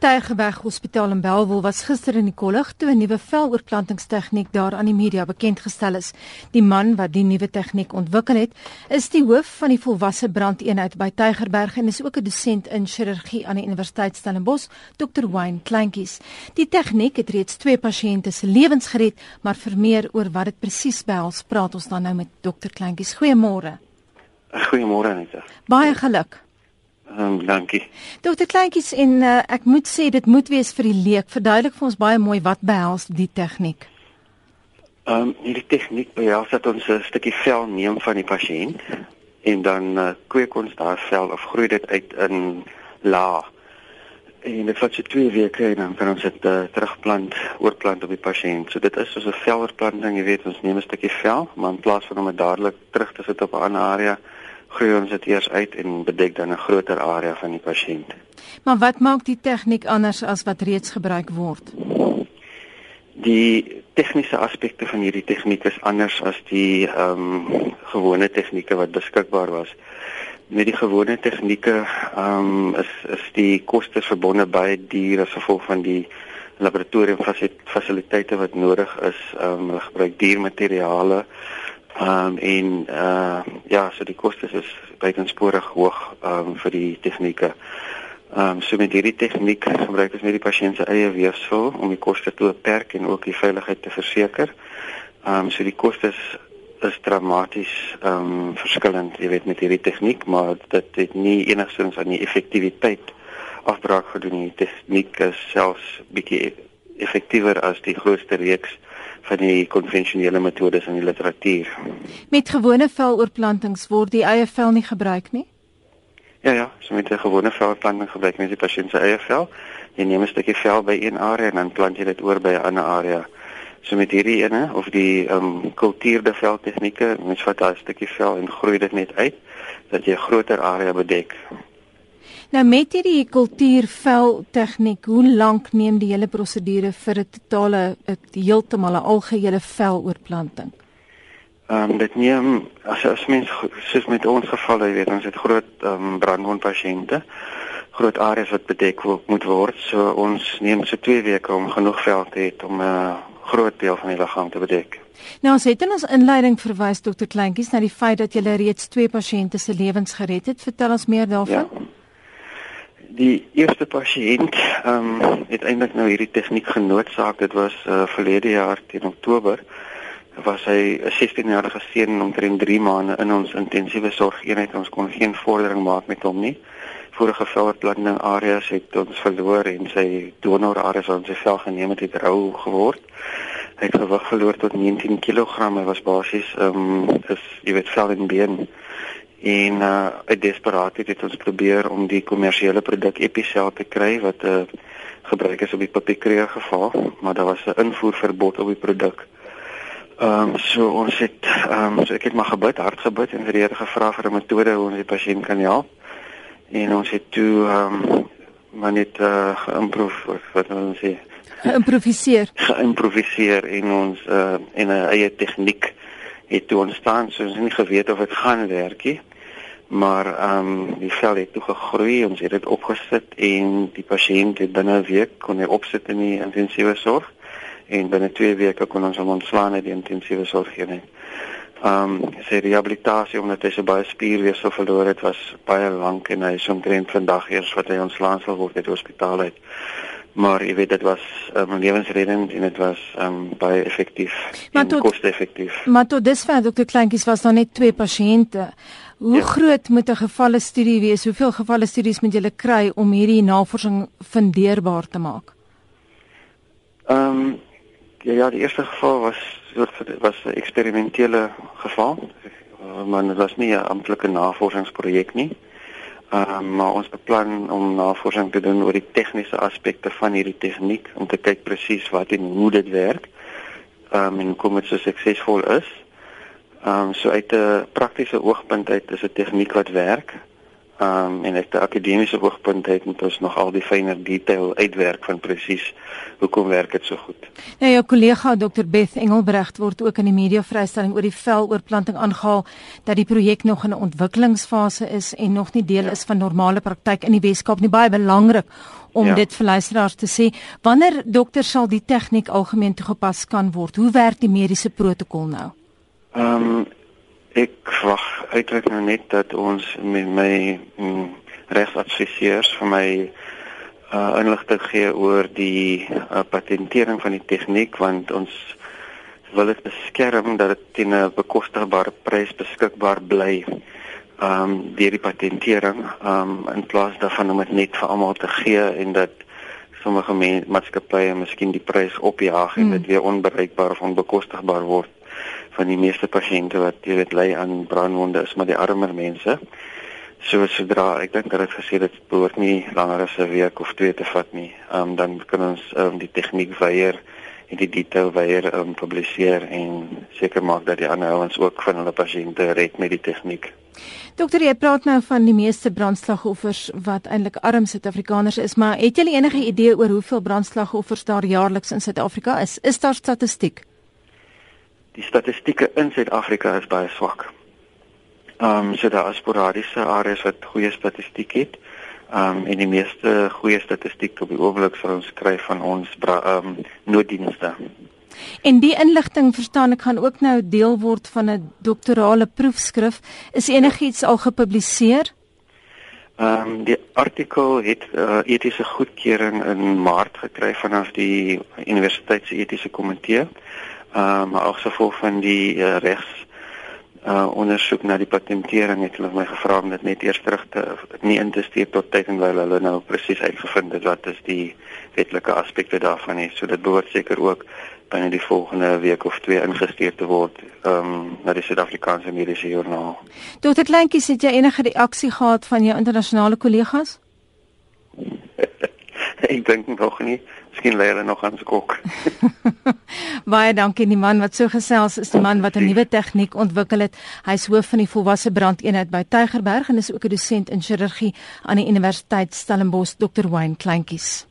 Tygerberg Hospitaal in Bellville was gister in die kollig toe 'n nuwe veloorplantingstegniek daar aan die media bekend gestel is. Die man wat die nuwe tegniek ontwikkel het, is die hoof van die volwasse brandeenheid by Tygerberg en is ook 'n dosent in chirurgie aan die Universiteit Stellenbosch, Dr. Wayne Kleintjies. Die tegniek het reeds twee pasiënte se lewens gered, maar vir meer oor wat dit presies behels, praat ons dan nou met Dr. Kleintjies. Goeiemôre. Goeiemôre Anita. Baie geluk. Um, dankie. Dokter Kleintjies en uh, ek moet sê dit moet wees vir die leek. Verduidelik vir ons baie mooi wat behels die tegniek. Ehm um, hierdie tegniek behels dat ons 'n stukkie vel neem van die pasiënt en dan uh, kweek ons daai vel of groei dit uit in la. En dit vat so 2 weke en dan kan ons dit uh, terugplant, oorplant op die pasiënt. So dit is soos 'n veloorplanting, jy weet, ons neem 'n stukkie vel, maar in plaas van om dit dadelik terug te sit op 'n ander area groei ons dit eers uit en bedek dan 'n groter area van die pasiënt. Maar wat maak die tegniek anders as wat reeds gebruik word? Die tegniese aspekte van hierdie tegniek is anders as die ehm um, gewone tegnieke wat beskikbaar was. Met die gewone tegnieke ehm um, is is die kostes verbonde baie duur as gevolg van die laboratorium fasiliteite wat nodig is. Ehm um, hulle gebruik duur materiale. Ehm um, en uh ja, so die kostes is buitensporig hoog ehm um, vir die tegnieke. Ehm um, so met hierdie tegniek gebruik ons net die pasiënt se eie weefsel om die koste te beperk en ook die veiligheid te verseker. Ehm um, so die kostes is dramaties ehm um, verskillend, jy weet met hierdie tegniek, maar dit het nie enigstens aan die effektiwiteit afbraak gedoen nie. Die tegniek is selfs bietjie effektiewer as die grootste reeks van die konvensionele metodes in die literatuur. Met gewone veloorplantings word die eie vel nie gebruik nie? Ja ja, so met 'n gewone veloorplanting gebruik mens die pasiënt se eie vel. Jy neem 'n stukkie vel by een area en dan plant jy dit oor by 'n ander area. So met hierdie ene of die ehm um, kultuurde vel tegnieke, mens vat daai stukkie vel en groei dit net uit dat jy 'n groter area bedek. Nou met hierdie kultuurvel tegniek, hoe lank neem die hele prosedure vir 'n totale heeltemal 'n algehele veloorplanting? Ehm um, dit neem as as mens soos met ons geval, jy weet, ons het groot ehm um, brandwondpasiënte, groot areas wat bedek moet word. So ons neem so 2 weke om genoeg vel te hê om 'n uh, groot deel van die liggaam te bedek. Nou ons het in ons inleiding verwys dokter Kleintjies na die feit dat jy reeds twee pasiënte se lewens gered het. Vertel ons meer daarvan. Ja die eerste pasiënt ehm um, het eintlik nou hierdie tegniek genootsaak. Dit was uh, verlede jaar teen Oktober. Was hy 'n 16-jarige seun omtrent 3 maande in ons intensiewe sorgeenheid. Ons kon geen vordering maak met hom nie. Vorige veldplanting areas het ons verloor en sy donor areas ons se vel geneem het, het rou geword. Hy het gewig verloor tot 19 kg. Hy was basies ehm um, is jy weet vel en been en uh uit desperaatheid het ons probeer om die kommersiële produk Epicel te kry wat uh gebruik is op die papierkreer geval, maar daar was 'n invoerverbod op die produk. Ehm um, so ons het ehm um, so ek het maar gebid, hard gebid en vir die Here gevra vir 'n metode hoe ons die pasiënt kan help. En ons het toe ehm um, maar net uh geïmprov wat ons sê geïmproviseer. Geïmproviseer en ons uh en 'n eie tegniek het toe ontstaan, so ons het nie geweet of dit gaan werk nie maar ehm um, die vel het toe gegroei ons het dit opgesit en die pasiënt het binne 'n week kon hy opsit in die intensiewe sorg en binne 2 weke kon ons hom ontslaan uit die intensiewe sorg hier. Ehm um, sy rehabilitasie omdat hy so baie spierweefsel verloor het was baie lank en hy is omtrent vandag eers wat hy ontslaan sal word uit die hospitaal uit. Maar jy weet dit was 'n um, ehm, lewensreddend en dit was um, baie effektief en koste-effektief. Maar tot dusver dokter Kleintjies was daar net twee pasiënte. Hoe ja. groot moet 'n gevalle studie wees? Hoeveel gevalle studies moet jy kry om hierdie navorsing fundeerbaar te maak? Ehm um, ja, ja, die eerste geval was was 'n eksperimentele geval. Uh, maar dit was nie 'n amptelike navorsingsprojek nie. Ehm um, maar ons beplan om navorsing te doen oor die tegniese aspekte van hierdie tegniek om te kyk presies wat en hoe dit werk. Ehm um, en hoe dit so suksesvol is. Ehm um, so uit 'n praktiese oogpunt uit is 'n tegniek wat werk. Ehm um, en uit 'n akademiese oogpunt uit moet ons nog al die fynere detail uitwerk van presies hoekom werk dit so goed. Nou jou kollega Dr Beth Engelbrecht word ook in die media vrystelling oor die veloorplanting aangehaal dat die projek nog in 'n ontwikkelingsfase is en nog nie deel ja. is van normale praktyk in die Weskaap nie. Baie belangrik om ja. dit vir luisteraars te sê. Wanneer dokter sal die tegniek algemeen toegepas kan word? Hoe werk die mediese protokol nou? Ehm um, ek wag uiteindelik nou net dat ons met my mm, regsadviseurs vir my uh inligting gee oor die uh, patentering van die tegniek want ons wil dit beskerm dat dit teen 'n bekostigbare prys beskikbaar bly. Ehm um, deur die patentering ehm um, in plaas daarvan om dit net vir almal te gee en dat sommige maatskappye miskien die prys opjaag en dit weer onbereikbaar of onbekostigbaar word van die meeste pasiënte wat jy weet ly aan brandwonde is maar die armer mense. So sodra ek dink dat dit gesê dit behoort nie langer as 'n week of twee te vat nie, um, dan kan ons um, die tegniek weier en die detail weier um, publiseer en seker maak dat die ander ouens ook van hulle pasiënte red met die tegniek. Dokter, jy praat nou van die meeste brandslagoffers wat eintlik arm Suid-Afrikaners is, maar het jy enige idee oor hoeveel brandslagoffers daar jaarliks in Suid-Afrika is? Is daar statistiek? Die statistieke in Suid-Afrika is baie swak. Ehm um, so daar is sporadiese areas wat goeie statistiek het. Ehm um, en die meeste goeie statistiek op die oomblik sal ons kry van ons ehm um, nooddienste. En die inligting verstaan ek gaan ook nou deel word van 'n doktorale proefskrif. Is enigiets al gepubliseer? Ehm um, die artikel het uh, etiese goedkeuring in Maart gekry vanaf die Universiteit se etiese komitee. Ehm maar ook gevolg van die uh, regs uh ondersoek na die patentering het hulle my gevra om dit net eers terug te nie in te stuur tot tyd en wyl hulle nou presies uitgevind het wat is die wetlike aspekte daarvan is. So dit behoort seker ook binne die volgende week of twee ingestuur te word um na die Suid-Afrikaanse Mediese Joernaal. Dokter Kleintjies, het jy enige reaksie gehad van jou internasionale kollegas? ek dink nog nie. Miskien lê hulle nog aan skok. Baie dankie die man wat so gesels is die man wat 'n nuwe tegniek ontwikkel het. Hy's hoof van die volwasse brandeenheid by Tygerberg en is ook 'n dosent in chirurgie aan die Universiteit Stellenbosch, Dr. Wayne Kleintjies.